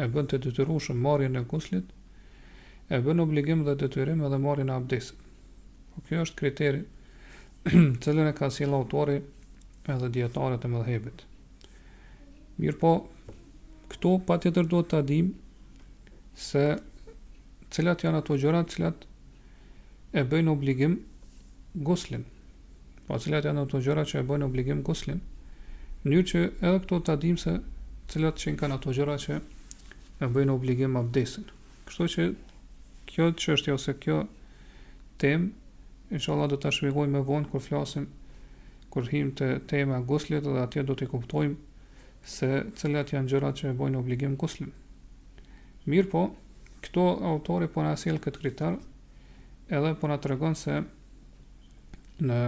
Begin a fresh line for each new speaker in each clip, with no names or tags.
e bën të detyrueshëm marrjen e guslit, e bën obligim dhe detyrim edhe marrjen e abdesit. Po kjo është kriteri, të cilën e ka sjellë autori edhe dietarët e medhhebit. Mirëpo, këtu patjetër do ta dimë se cilat janë ato gjëra të cilat e bëjnë obligim guslin. Po cilat janë ato gjëra që e bëjnë obligim guslin? Në mënyrë që edhe këtu ta dimë se cilat që kanë ato gjëra që e bëjnë obligim abdesin. Kështu që kjo çështje ose kjo temë inshallah do ta shpjegoj më vonë kur flasim kur hyjmë te tema guslit dhe atje do të kuptojmë se cilat janë gjërat që e bëjnë obligim guslin. Mirëpo, këtu autori po na sjell këtë kriter edhe po na tregon se në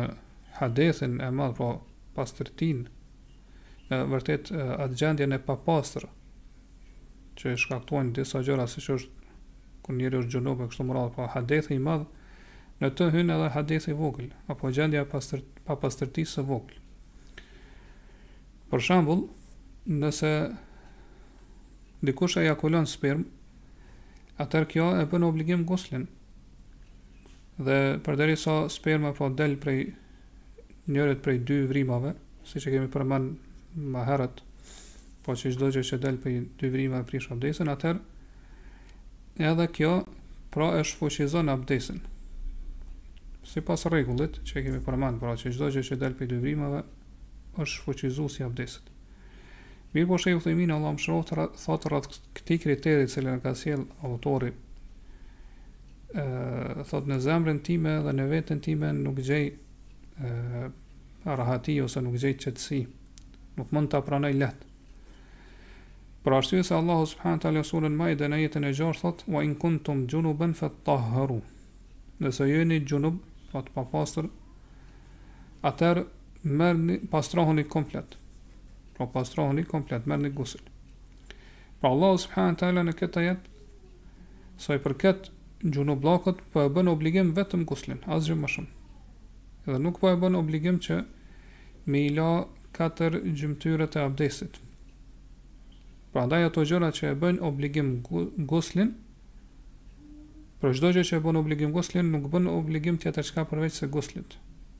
hadithin e madh papastërtinë e vërtet atë gjendjen e papastër që e shkaktojnë disa gjëra siç është kur njeriu është gjunub e kështu me radhë po hadithi i madh në të hyn edhe hadithi i vogël apo gjendja e pastër papastërtisë së vogël për shembull nëse dikush ejakulon spermë atëherë kjo e bën obligim guslin Dhe përderisa sperma po del prej njërës prej dy vrimave, siç e kemi përmend më herët, po që çdo gjë që del prej dy vrimave prish abdesin, atëherë edhe kjo pra e shfuqizon abdesin. Sipas rregullit që e kemi përmend, pra që çdo gjë që del prej dy vrimave është shfuqizues i abdesit. Mirëpo shejh Uthejmin, Allahu e mëshiroftë, thotë rreth këtij kriteri të cilin e ka sjellë autori, thotë në zemrën time dhe në veten time nuk gjej rahati ose nuk gjej qetësi. Nuk mund ta pranoj lehtë. Për arsye se Allahu subhanahu taala suren Maide në ajetin e gjashtë thotë wa in kuntum junuban fatahharu. Nëse ju jeni xhunub, pra të papastër, atëherë merrni pastrohuni komplet. Pra pastrohuni komplet, merrni gusl. Pra Allahu subhanahu wa taala në këtë ajet sa i përket gjunublakut po e bën obligim vetëm guslin, asgjë më shumë. Dhe nuk po e bën obligim që me i la katër gjymtyrët e abdesit. Prandaj ato gjëra që e bëjnë obligim guslin, pra çdo gjë që e bën obligim guslin, nuk bën obligim tjetër çka përveç se guslit.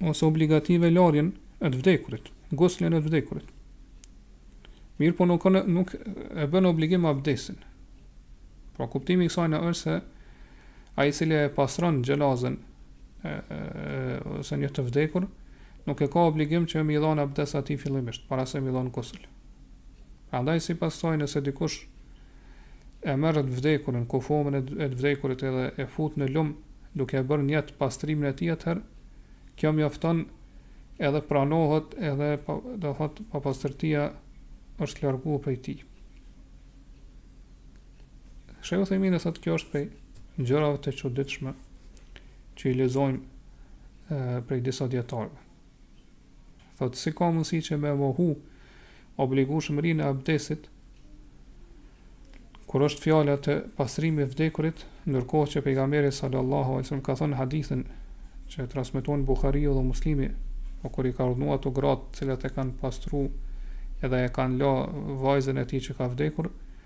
ose obligative larjen e të vdekurit, guslin e të vdekurit. Mirëpo nuk, nuk e bën obligim abdesin. Pra kuptimi i kësajna është se ai i cili e pastron gjenazen e, e, ose një të vdekur, nuk e ka obligim që me i dhanë abdes atij fillimisht, para se me i dhanë guslin. Andaj sipas saj nëse dikush e merr të vdekurin, kufomën e të vdekurit edhe e fut në lum duke e bërë nijet pastrimin e tij atëherë kjo mjafton edhe pranohet edhe do thot papastërtia është larguar prej tij. Shejh Uthejmini thotë kjo është prej gjërave të çuditshme që i lexojmë prej disa dijetarëve. Thotë, si ka mundësi që me mohu obligueshmërinë e abdesit, kur është fjala te pastrimi i të vdekurit, ndërkohë që pejgamberi sallallahu alaihi wasallam ka thënë hadithin që e transmeton Buhariu dhe Muslimi, po kur i ka urdhënuar ato gratë të cilat e kanë pastru edhe e kanë la vajzën e tij që ka vdekur,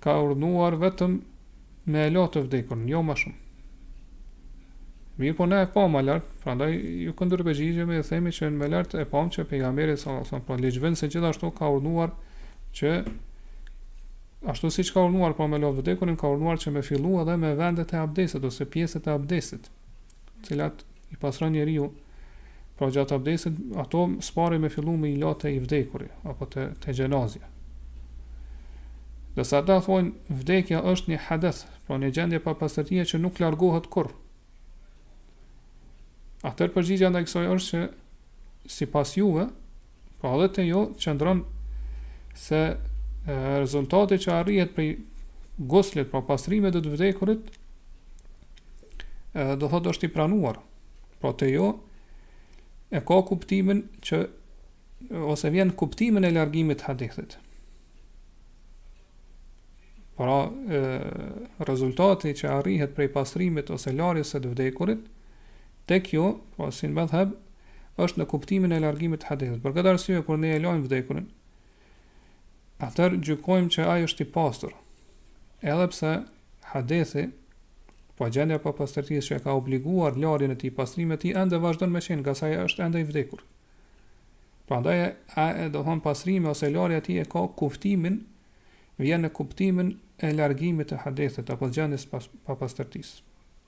Ka urdhënuar vetëm me e la të vdekurin, jo më shumë. Mirëpo ne e pamë lart, prandaj ju kundërpërgjigjemi dhe themi që ne më lart e pamë që pejgamberi sa sa po ligjvën se gjithashtu ka urdhënuar që ashtu siç ka urdhënuar pra me la të vdekurin, ka urdhënuar që me fillu edhe me vendet e abdesit ose pjesët e abdesit. të cilat i pastron njeriu, pra gjatë abdesit, ato së pari me fillu me i la te i vdekuri, apo te, te xhenazja. Dhe sa da thonë, vdekja është një hadeth, pra një gjendje papastërtie që nuk largohet kurrë. Atëherë përgjigja ndaj kësaj është që, sipas juve, Po edhe te ju qëndron se rezultati që arrihet prej guslit, pra pastrimit të të vdekurit, do thotë është i pranuar. Pra te ju e ka kuptimin që ose vjen në kuptimin e largimit të hadethit. Pra e, rezultati që arrihet prej pastrimit ose larjes së të vdekurit, Te ju, pra si në medhheb, është në kuptimin e largimit të hadethit. Për këtë arsye kur ne e lajmë të vdekurin, atëherë gjykojmë që ai është i pastër. Edhe pse hadethi apo gjendja e papastërtisë që e ka obliguar larjen e tij pastrimin e tij ende vazhdon me qenë, ngase ai është ende i vdekur. Prandaj ai domethënë pastrimi ose larja e tij e ka kuptimin vjen në kuptimin e largimit të hadethit apo gjendjes së papastërtisë.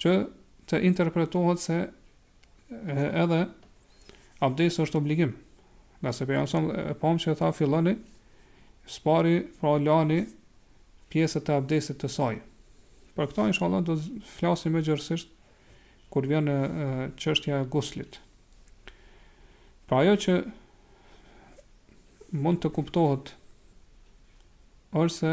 që të interpretohet se edhe abdesi është obligim. Ngase pejgamberi e pamë që e tha filloni së pari pra lani pjesët e abdesit të saj. Për këto, insha Allah, do të flasim më gjerësisht kur vjen e, çështja e guslit. Pra ajo që mund të kuptohet është se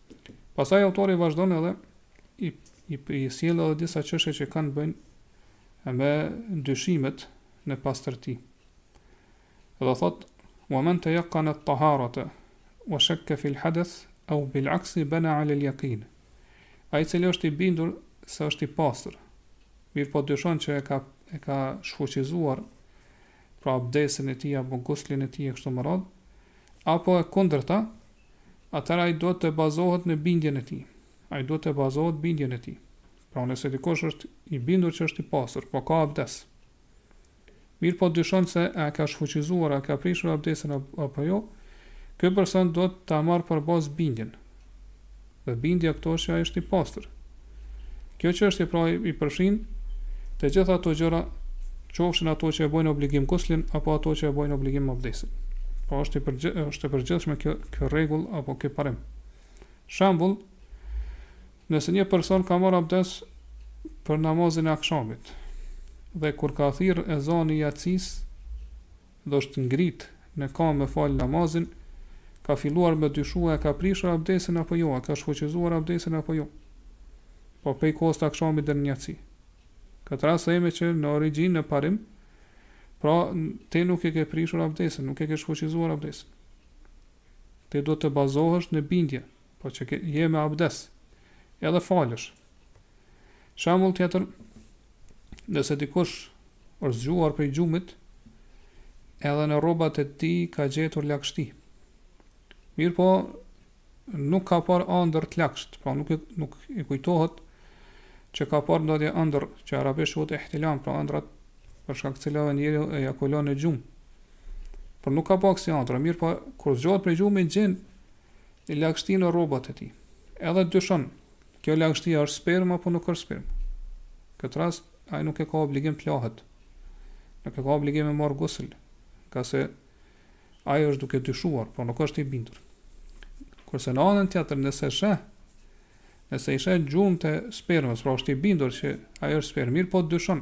Pastaj autori vazhdon edhe i i, i sjell edhe disa çështje që kanë të bëjnë me dyshimet në pastërti. Dhe thot, "Wa man tayaqqana at-taharata wa shakka fi al-hadath aw bil-aksi bana 'ala al-yaqin." Ai i cili është i bindur se është i pastër, mirëpo dyshon që e ka e ka shfuqizuar pra abdesin e tij apo guslin e tij e kështu me radhë, apo e kundërta, atëherë ai duhet të bazohet në bindjen e tij. Ai duhet të bazohet bindjen e tij. Pra nëse dikush është i bindur që është i pastër, po ka abdes, mirëpo dyshon se a e ka shfuqizuar, a ka prishur abdesin apo jo, ky person duhet ta marrë për bazë bindjen. dhe bindja këtu që ai është i pastër. Kjo çështje pra i përfshin të gjitha ato gjëra, qofshin ato që e bojnë obligim guslin apo ato që e bojnë obligim abdesin. Pra është i përgjë, është e përgjithshme kjo kjo rregull apo ky parim. Shembull, nëse një person ka marrë abdes për namazin e akshamit dhe kur ka thirr ezani i jacis dhe është ngrit në kamë me fal namazin, ka filluar me dyshu a e ka prishur abdesin apo jo, a ka shfuqizuar abdesin apo jo. Po prej kohës të akshamit deri në jaci. Këtë rast themi që në origjinë, në parim, pra ti nuk e ke prishur abdesin, nuk e ke shfuqizuar abdesin. Ti duhet të bazohesh në bindje. Po që ke, je me abdes, edhe falesh. Shembull tjetër, nëse dikush është zgjuar prej gjumit, edhe në rrobat e tij ka gjetur lagështi. Mirëpo, nuk ka parë ëndërr të lagësht, pra nuk, nuk i kujtohet që ka parë ndonjë ëndërr, që arabisht quhet ihtilam, pra ëndrrat për shkak të cilave njeriu ejakulon në gjumë. Por nuk ka pa kësi ëndërr, mirëpo kur zgjohet prej gjumit gjen lagështi në rrobat e tij. Edhe dyshon, kjo lagështi a është spermë apo nuk është spermë. Këtë rast, ai nuk e ka obligim të lahet. Nuk e ka obligim me marrë gusël, ngase ai është duke dyshuar, por nuk është i bindur. Kurse në anën tjetër, nëse sheh, nëse i sheh gjurmët e spermës, pra është i bindur që ajo është spermë, mirëpo dyshon,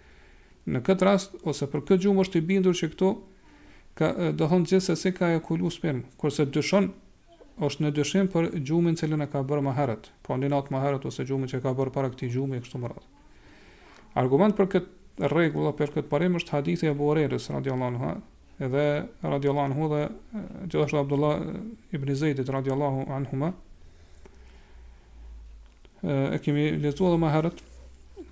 Në këtë rast, ose për këtë gjumë është i bindur që këtu ka domethënë gjithsesi ka ejakulu sperm, kurse dyshon është në dyshim për gjumin të cilin e ka bërë më herët, pra një natë më herët ose gjumin që ka bërë para këtij gjumi e kështu me radhë. Argument për këtë rregull apo për këtë parim është hadithi i Ebu Hurejres, radijallahu anhu, Edhe radiallahu anhu dhe gjithashtu Abdullah ibn Zejdit radiallahu anhuma e kemi lexu edhe ma herët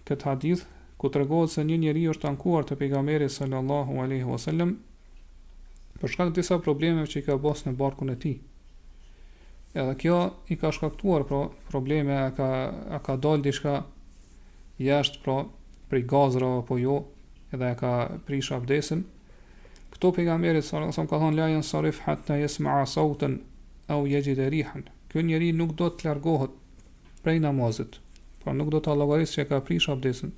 këtë hadith ku tregohet se një njeri është ankuar te pejgamberi sallallahu aleyhi wasallam për shkak disa problemeve që i ka pas në barkun e tij edhe kjo i ka shkaktuar pra, probleme a ka, a ka dalë diçka jashtë pra, prej gazra apo jo edhe a ka prish abdesin Këtu pejgamberi sallallahu alajhi wasallam ka thënë la yansarif hatta yasma'a sawtan aw yajid rihan. Ky njeri nuk do të largohet prej namazit. Pra nuk do ta llogarisë që ka prish abdesin.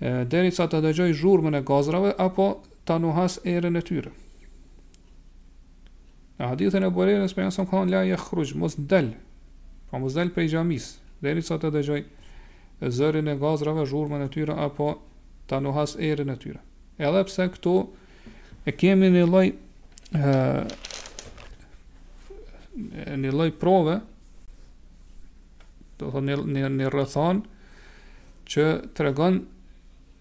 Derisa të dëgjojë zhurmën e gazrave apo ta nuhasë erën e tyre. Në hadithën e Ebu Hurejrës po ashtu ka thënë la yakhruj mos del. Pra mos del prej xhamisë, derisa të dëgjojë zërin e gazrave, zhurmën e tyre apo ta nuhasë erën e tyre. Edhe pse këtu e kemi një lloj ë një lloj prove do të thonë një një rrethanë që tregon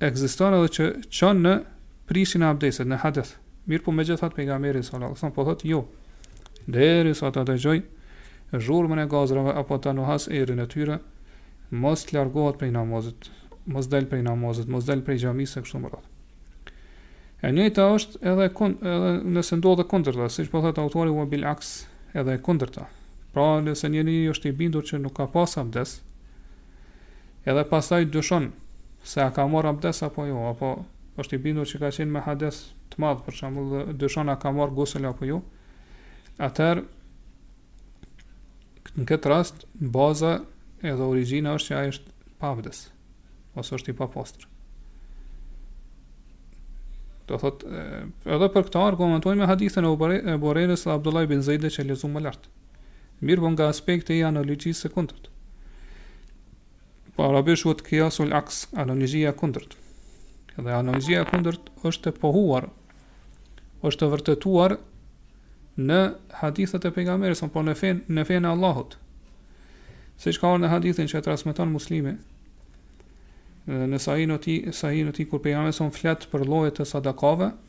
Ekziston edhe që çon në prishjen e abdesit në hadith. Mirpo megjithatë pejgamberi sallallahu alajhi wasallam po thotë jo. Derisa ta dëgjojë zhurmën e gazrave apo ta nuhasë erën e tyre, mos të largohet prej namazit, mos del prej namazit, mos del prej xhamisë kështu me radhë. E njëjta është edhe kund, edhe nëse ndodh e kundërta, siç po thotë autori ua bil aks, edhe e kundërta. Pra, nëse njeri është i bindur që nuk ka pas abdes, Edhe pastaj dyshon se a ka marrë abdes apo jo, apo është i bindur që ka qenë me hades të madh, për shembull, dhe dyshon a ka marrë gusël apo jo, atëherë në këtë rast baza edhe origjina është që ai është pa abdes ose është i papastër. Po thotë edhe për këtë argumentojmë me hadithin e Ebu Hurejrës dhe Abdullah ibn Zeidit që lexum më lart. Mirëpo nga aspekti i analogjisë së kundërt. Po arabisht quhet qiyasul aks, analogjia e kundërt. Dhe analogjia e kundërt është e pohuar, është e vërtetuar në hadithet e pejgamberit, por në fenë në fenë e Allahut. Siç ka në hadithin që e transmeton Muslimi, në sahihun e tij, sahihun e tij kur pejgamberi son flet për llojet e sadakave,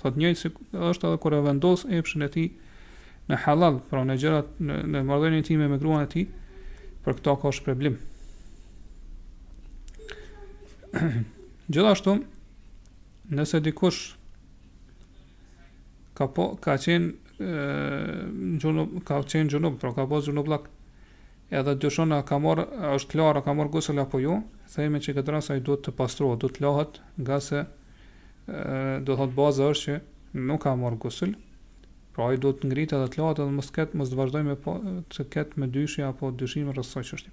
Thotë njëra sish është edhe kur e vendos epshin e tij në halal, pra në gjërat në, në marrëdhënien intime të tij me gruan e tij, për këtë ka shpërblim. Gjithashtu, nëse dikush ka po ka qenë xhunub ka qenë xhunub, pra ka pas xhunubllak. Edhe dyshon a ka marrë, a është la, a ka marrë gusl apo jo, themi që këtë rast ai duhet të pastrohet, duhet të lahet, ngase do thot baza është që nuk ka marr gusl, pra ai duhet të ngritë edhe të lahet edhe mos ketë mos të vazhdojë më po, të ketë mëdyshje apo dyshime rreth asaj çështje.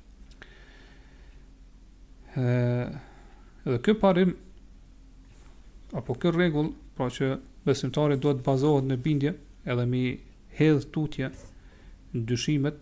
Ëh dhe ky parim apo ky rregull, pra që besimtari duhet të bazohet në bindje edhe mi hedh tutje dyshimet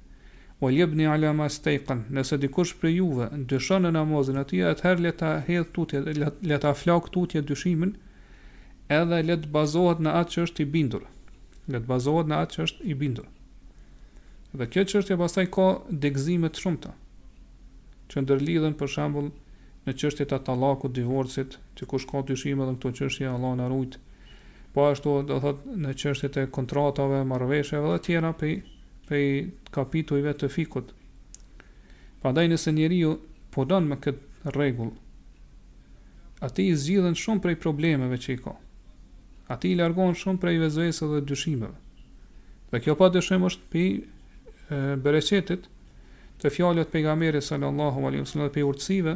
Uel jebni ala ma stejqan, nëse dikush prej juve dyshon në namazin e tij, atëherë le ta hedhë tutje, le ta flakë tutje dyshimin, edhe le të bazohet në atë që është i bindur. Le të bazohet në atë që është i bindur. Dhe kjo çështje pastaj ka degëzime të shumta që ndërlidhen për shembull në çështjet e tallakut, divorcit, dikush ka dyshime dhe në këto çështje Allah na rujt. Po ashtu do thot në çështjet e kontratave, marrëveshjeve dhe tjera për prej kapitujve të fikut. Prandaj nëse njeriu punon me këtë rregull, atij i zgjidhen shumë prej problemeve që i ka. Atij i largohen shumë prej vesveseve dhe dyshimeve. Dhe kjo pa dyshim është pi bereqetit të fjalëve të pejgamberit sallallahu alaihi wasallam dhe pej urtësive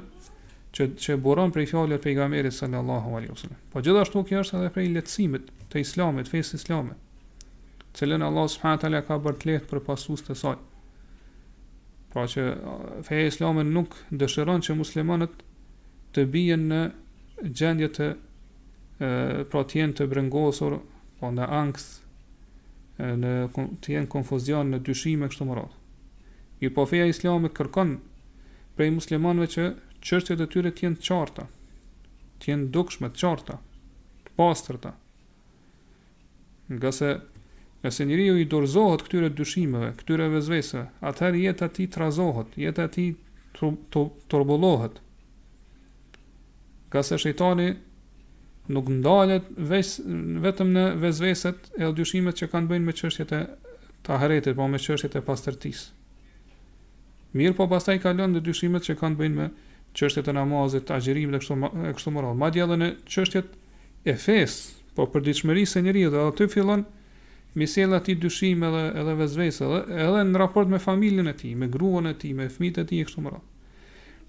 që që burojnë prej fjalëve të pejgamberit sallallahu alaihi wasallam. Po gjithashtu kjo është edhe prej lehtësimit të islamit, fesë islame. cilën Allah subhanahu taala ka bërë të lehtë për pasues të saj. Pra që feja islame nuk dëshiron që muslimanët të bien në gjendje të pra të jenë të brengosur, po në ankth, në të jenë konfuzion, në dyshime kështu me radhë. Mirëpo feja islame kërkon prej muslimanëve që çështjet e tyre të jenë të qarta, të jenë të dukshme të qarta, të pastërta. Ngase, nëse njeriu i dorëzohet këtyre dyshimeve, këtyre vesveseve, atëherë jeta e tij trazohet, jeta e tij turbullohet. Ngase shejtani nuk ndalet vetëm në vesveset e dyshimet që kanë të bëjnë me çështjet e taharetit, po me çështjet e pastërtisë. Mirëpo pastaj kalon në dyshimet që kanë të bëjnë me çështjet e namazit, agjërimit e kështu me radhë. Madje edhe në çështjet e fesë, po përditshmërisë së njeriut dhe aty fillon mi sjell atij dyshim edhe edhe vesvese edhe edhe në raport me familjen e tij, me gruan e tij, me fëmijët e tij e kështu me radhë.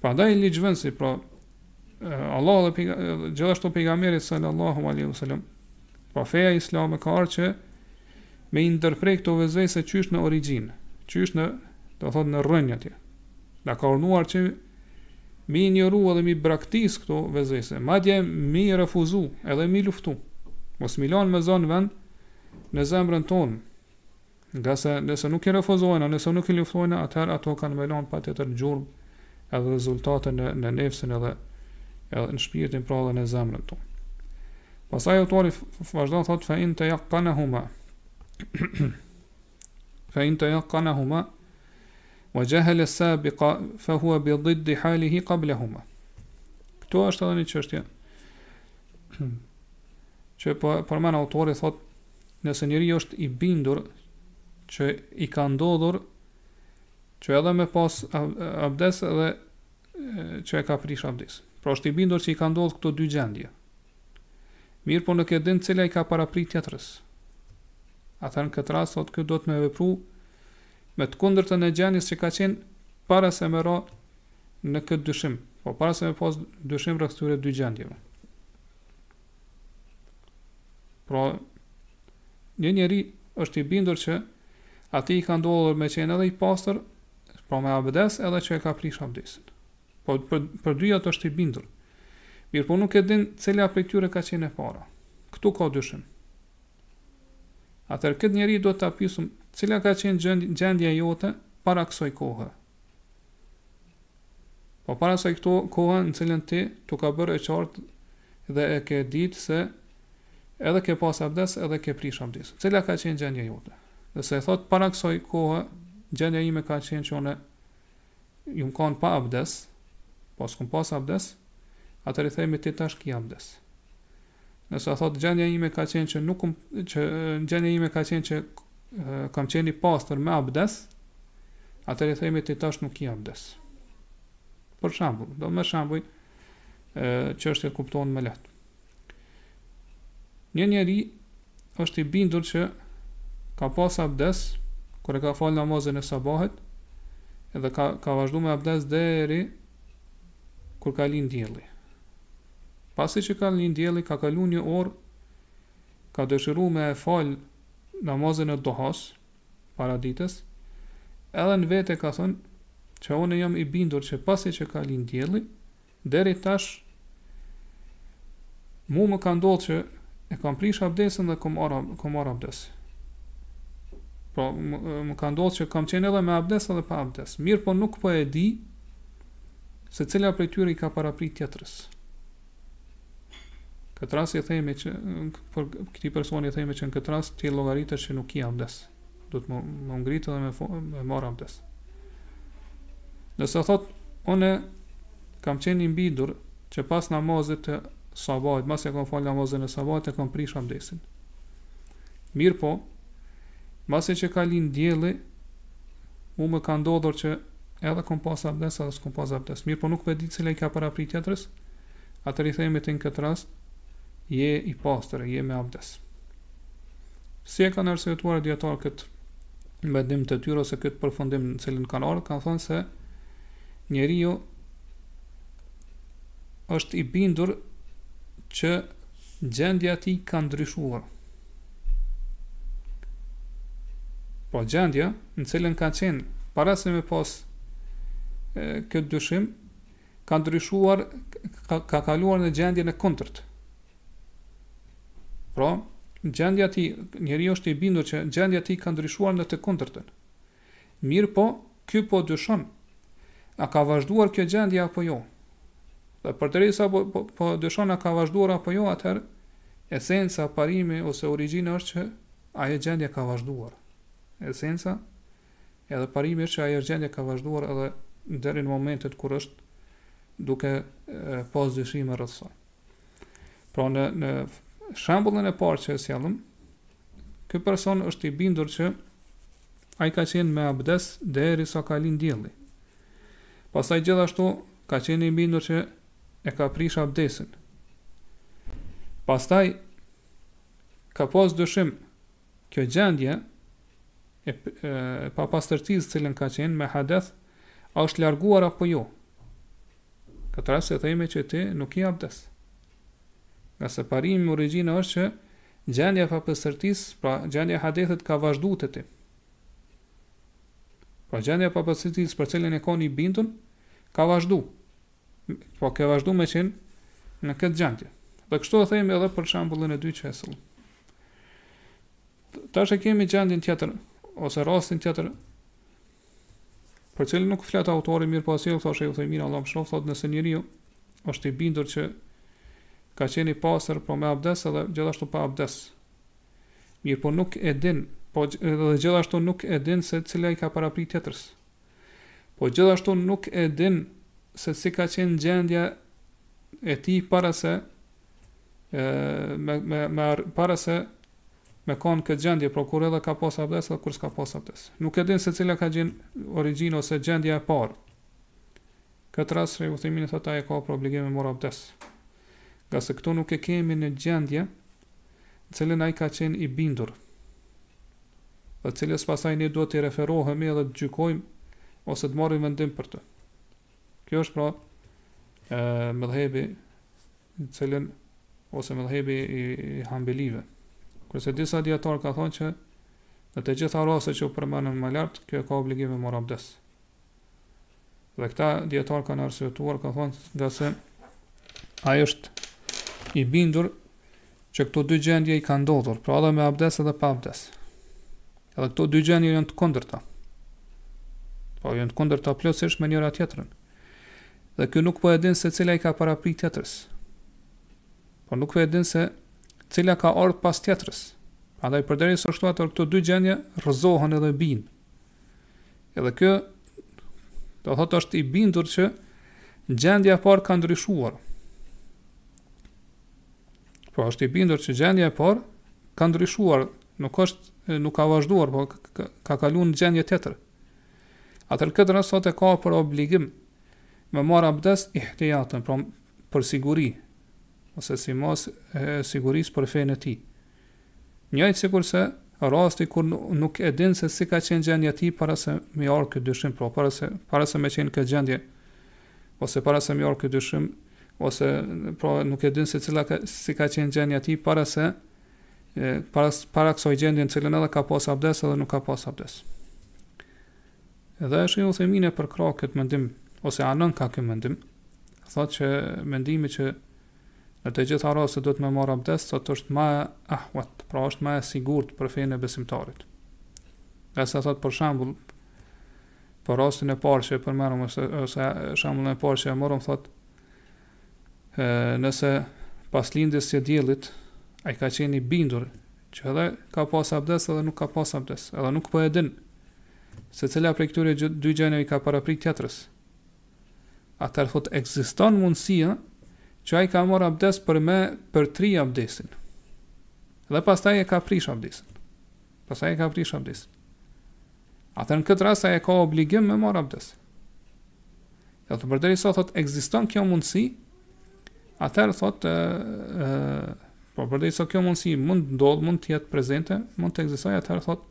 Prandaj ligjvënësi, pra Allah dhe pejga, gjithashtu pejgamberi sallallahu alaihi wasallam, pra feja islame ka ardhur që Me i ndërpre këto vesvese qysh në origjinë, qysh në, do të thotë në rrënjë atje. Na ka urdhnuar që mi injoru edhe mi braktis këto vesvese, madje mi refuzu edhe mi luftu. Mos mi lanë me zonë vend në zemrën tonë, ngase nëse nuk i refuzojna, nëse nuk i luftojna, atëherë ato kanë me lanë patjetër gjurmë, edhe rezultate në në nefsin edhe edhe në shpirtin pra edhe në zemrën tonë. Pastaj autori vazhdon thotë fa in tayaqanahuma fa in tayaqanahuma wa jahila as-sabiqa fa huwa bi dhiddi halihi qablahuma. Kjo është edhe një çështje që po përmend autori thotë nëse njëri është i bindur që i ka ndodhur që edhe me pas abdes edhe që e ka prish abdes. Pra është i bindur që i ka ndodhë këto dy gjendje. Mirëpo nuk e din cila i ka parapri tjetrës. Atëherë në këtë rast, thotë ky duhet me vepru me të kundërtën e gjendjes që ka qenë para se me ra në këtë dyshim. Po para se me pas dyshim rreth këtyre dy gjendjeve. Pra, një njeri është i bindur që atij i ka ndodhur me qenë edhe i pastër, pra me abdes edhe që e ka prish abdesin. Po për, për të dyjat është i bindur. Mirëpo nuk e din cila prej tyre ka qenë e para. Këtu ka dyshim. Atëherë këtë njeri duhet ta pysim cila ka qenë gjendja jote para kësaj kohe. Po para kësaj, kësaj kohe në cilën ti t'u ka bërë e qartë dhe e ke ditë se edhe ke pas abdes edhe ke prish abdes. Cila ka qenë gjendja jote? Nëse thot para kësaj kohe, gjendja ime ka qenë që unë jum kanë pa abdes, po s'kum pas abdes, atëherë i themi ti tash ki abdes. Nëse thotë gjendja ime ka qenë që nuk që gjendja ime ka qenë që kam qenë i pastër me abdes, atëherë themi ti tash nuk ki abdes. Për shembull, dmth me shembuj çështja kuptohet më lehtë. Një njeri është i bindur që ka pas abdes kur e ka fal namazin e sabahit dhe ka ka vazhduar me abdes deri kur ka lind dielli. Pasi që ka lindë dielli ka kalu një orë ka dëshiru me e falë namazin e duhasë para ditës edhe në vete ka thënë që une jam i bindur që pasi që ka lindë dielli deri tash mu më ka ndodhë që e kam prish abdesin dhe kom marrë kom marrë abdes pra më ka ndodhë që kam qenë edhe me abdes edhe pa abdes mirëpo nuk po e di Se cila prej tyre i ka parapri tjetrës. Në këtë rast i themi që për këtij personi i themi që në këtë rast ti llogaritesh që nuk ki abdes. Duhet me u ngritë dhe me me marr abdes. Nëse thot unë kam qenë i bindur që pas namazit të sabahit, masi e kam fal namazin e sabahit e kam prish abdesin. Mirëpo, masi që ka lind dielli, Mu më ka ndodhur që edhe kom pas abdes edhe s'kom pas abdes. Mirëpo nuk e di cila i ka parapri tjetrës, atëherë i themi ti në këtë rast, je i pastër, je me abdes. Si e kanë arsyetuar dijetarët këtë vendim të tyre ose këtë përfundim në cilin kanë ardh, kanë thonë se njeriu është i bindur që gjendja e tij ka ndryshuar. Po gjendja në cilën ka qenë para se me pas këtë dyshim ka ndryshuar ka, ka kaluar në gjendjen e kundërt. Pra, gjendja e tij, njeriu është i bindur që gjendja e tij ka ndryshuar në të kundërtën. Mirëpo, ky po dyshon, a ka vazhduar kjo gjendje apo jo. Dhe përderisa po, po, po dyshon a ka vazhduar apo jo, atëherë esenca, parimi ose origjina është që ajo gjendje ka vazhduar. Esenca edhe parimi është që ajo gjendje ka vazhduar edhe deri në momentet kur është duke pas dyshime rreth saj. Pra në në shembullin e parë që e sollëm, ky person është i bindur që ai ka qenë me abdes deri sa ka lind dielli. Pastaj gjithashtu ka qenë i bindur që e ka prish abdesin. Pastaj ka pas dyshim Kjo gjendje e papastërtisë cilën ka qenë me hadeth, a është larguar apo jo? Këtë rast e themi që ti nuk ki abdes. Ngase parimi dhe origjina është që gjendja e papastërtisë, pra gjendja e hadethit ka vazhdu te ti. Pra gjendja e papastërtisë për cilën je kon i bindun, ka vazhdu. Po ke vazhdu me qenë në këtë gjendje. Dhe kështu e themi edhe për shembullin e dytë që e solla. Tash e kemi gjendjen tjetër, ose rastin tjetër, për cilin nuk flet autori mirëpo e sjell, tha shejh Uthejmini Allahu e mëshiroftë, thotë nëse njeriu është i bindur që ka qenë i pastër pra me abdes edhe gjithashtu pa abdes. Mirëpo nuk e din, po edhe gjithashtu nuk e din se cila i ka parapri tjetrës. Po gjithashtu nuk e din se si ka qenë gjendja e tij para se me me me para se me kon në këtë gjendje, pra kur edhe ka pas abdes dhe kur s'ka pas abdes. Nuk e din se cila ka qenë origjina ose gjendja e parë. Këtë rast shejh Uthejmini thotë ai ka për obligim me marr abdes. Ngase këtu nuk e kemi një gjendje në cilën ai ka qenë i bindur, të cilës pastaj ne duhet t'i referohemi dhe të gjykojmë ose të marrim vendim për të. Kjo është pra ë medhhebi në cilën ose medhhebi i, i hambelive. Kurse disa dijetarë kanë thënë që në të gjitha rastet që u përmenën më lartë, ky ka obligim me marrë abdes. Dhe këta dijetarë kanë arsyetuar, kanë thënë, ngase ai është i bindur që këto dy gjendje i kanë ndodhur, pra edhe me abdes edhe pa abdes. Edhe këto dy gjendje janë të kundërta. Po janë të kundërta plotësisht me njëra tjetrën. Dhe ky nuk po e din se cila i ka paraprit tjetrës. Po nuk po e din se cila ka ardhur pas tjetrës. Andaj përderisa është ashtu atëherë këto dy gjendje rrëzohen edhe binë. Edhe kjo do thotë është i bindur që gjendja e parë ka ndryshuar. Po është i bindur që gjendja e parë ka ndryshuar, nuk është nuk ka vazhduar, po ka, ka kaluar në gjendje tjetër. Atëherë këtë rast thot e ka për obligim me marr abdes ihtijatan, pra për siguri ose si masë e sigurisë për fenë e tij. Njëjtë sikurse rasti kur nuk e din se si ka qenë gjendja e tij para se m'i ardhë ky dyshim, pra para se para se me qenë këtë gjendje, ose para se m'i ardhë ky dyshim, ose pra nuk e din se cila ka, si ka qenë gjendja e tij para se para para kësaj gjendje në cilën edhe ka pas abdes edhe nuk ka pas abdes. Dhe Shejh Uthejmini për këtë mendim ose anon kah këtë mendim, thotë që mendimi që Në të gjitha rastet duhet me marrë abdes thot është ma e ahvat, pra është ma e sigurt për fenë e besimtarit. Ngase thot për shembull për rastin e parë që e përmenëm ose, ose shembullin e parë që e morëm thot e, nëse pas lindjes së diellit ai ka qenë i bindur që edhe ka pas abdes edhe nuk ka pas abdes, edhe nuk po e din se cila prej këtyre dy gjendjeve i ka paraprit tjetrës. Atëherë thotë ekziston mundësia që ai ka marrë abdes për me përtri abdesin. Dhe pastaj e ka prish abdesin. Pastaj e ka prish abdesin. Atëherë në këtë rast ai ka obligim me marrë abdes. Dhe përderisa thotë ekziston kjo mundësi, atëherë thotë ë po përderisa kjo mundësi mund ndodh, mund të jetë prezente, mund të ekzistojë, atëherë thotë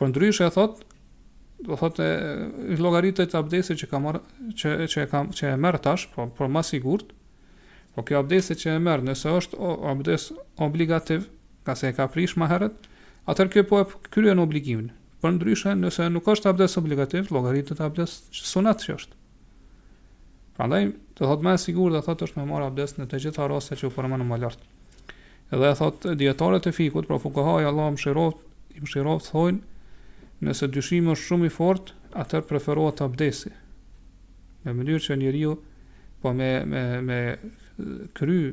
Përndryshe thot, do thot e llogaritet abdesi që ka marr që që e ka që e merr tash, po për ma sigurt. Po ky abdesi që e merr, nëse është abdes obligativ, ngase e ka prish më herët, atëherë ky po e kryen obligimin. Përndryshe, nëse nuk është abdes obligativ, llogaritet abdes sunet që është. Prandaj, thotë më e sigurt domethënë është me marrë abdes në të gjitha raste që u përmendën më lartë. Dhe thotë, dijetarët e fikhut, pra fukahatë, Allahu mëshiroftë, i mëshiroftë, thojnë, nëse dyshimi është shumë i fort, atëherë preferohet abdesi. Në mënyrë që njeriu po me me me kry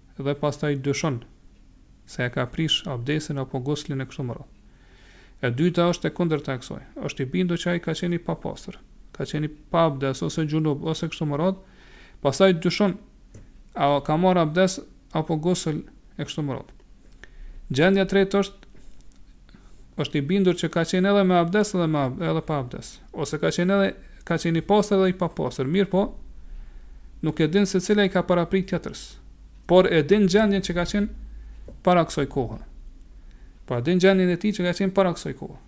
dhe pastaj dyshon se e ka prish abdesin apo guslin e kështu me radhë. E dyta është e kundërta e kësaj, është i bindur që ai ka qenë i papastër, ka qenë i pa abdes ose xhunub ose kështu me radhë, pastaj dyshon a ka marrë abdes apo gusl e kështu me radhë. Gjendja e tretë është është i bindur që ka qenë edhe me abdes edhe me edhe pa abdes, ose ka qenë edhe ka qenë i pastër dhe i papastër. Mirëpo, nuk e din se cila i ka parapri tjetrës, por e din gjendjen që ka qenë para kësaj kohe. Po e din gjendjen e tij që ka qenë para kësaj kohe.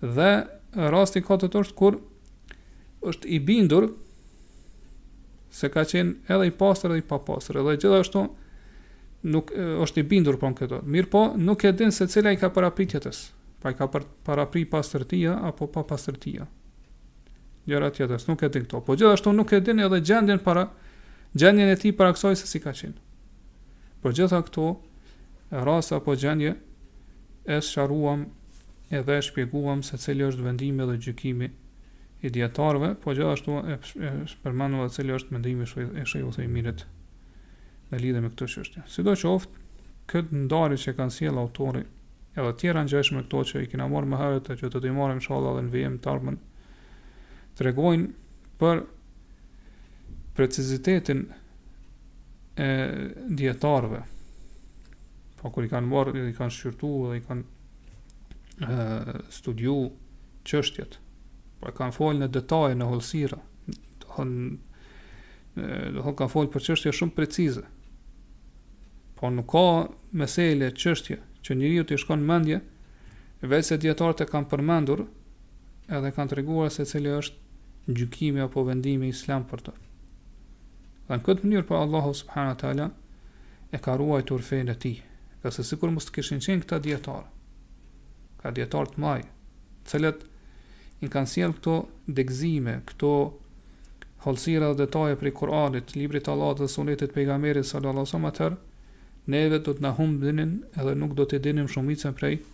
Dhe rasti i katërt është kur është i bindur se ka qenë edhe i pastër edhe i papastër, edhe gjithashtu është nuk e, është i bindur për këto. Mirëpo, nuk e din se cila i ka parapri tjetrës. Pra i ka parapri pastërtia apo papastërtia njëra-tjetrës, nuk e din këto. Po gjithashtu nuk e din edhe gjendjen para, gjendjen e tij para kësaj se si ka qenë. Po gjitha këto raste apo gjendje e sqaruam edhe e shpjeguam se cili është vendimi dhe gjykimi i dijetarëve, po gjithashtu e përmendëm edhe cili është mendimi i Shejh Uthejminit në lidhje me këtë çështje. Sidoqoftë, këtë ndarje që kanë sjellë autori edhe të tjera ngjashme me këto që i kena marrë më herët e që do t'i marrim inshallah edhe në vijim të ardhmen tregojnë për precizitetin e dijetarëve, pra po kur i kanë marrë, i kanë shqyrtu dhe i kanë studiu çështjet, pra po kanë folë në detaje, në hollësira, domethënë, domethënë kanë folë për çështje shumë precize, po nuk ka mesele çështje, që njeriut t'i shkon mendja, veç se dijetarët e kanë përmendur, edhe kanë treguar se cili është gjykimi apo vendimi islam për to. Dhe në këtë mënyrë pra Allahu subhanahu wa taala e ka ruajtur fenë e tij, ka se sikur mos të kishin qenë këta dijetarë. Këta dijetarë të mëdhenj, të cilët i kanë sjell këto degëzime, këto hollësira dhe detaje prej Kur'anit, librit të Allahut dhe sunetit të pejgamberit sallallahu alaihi wasallam, atëherë neve do të na humbinin edhe nuk do të dinim shumicën prej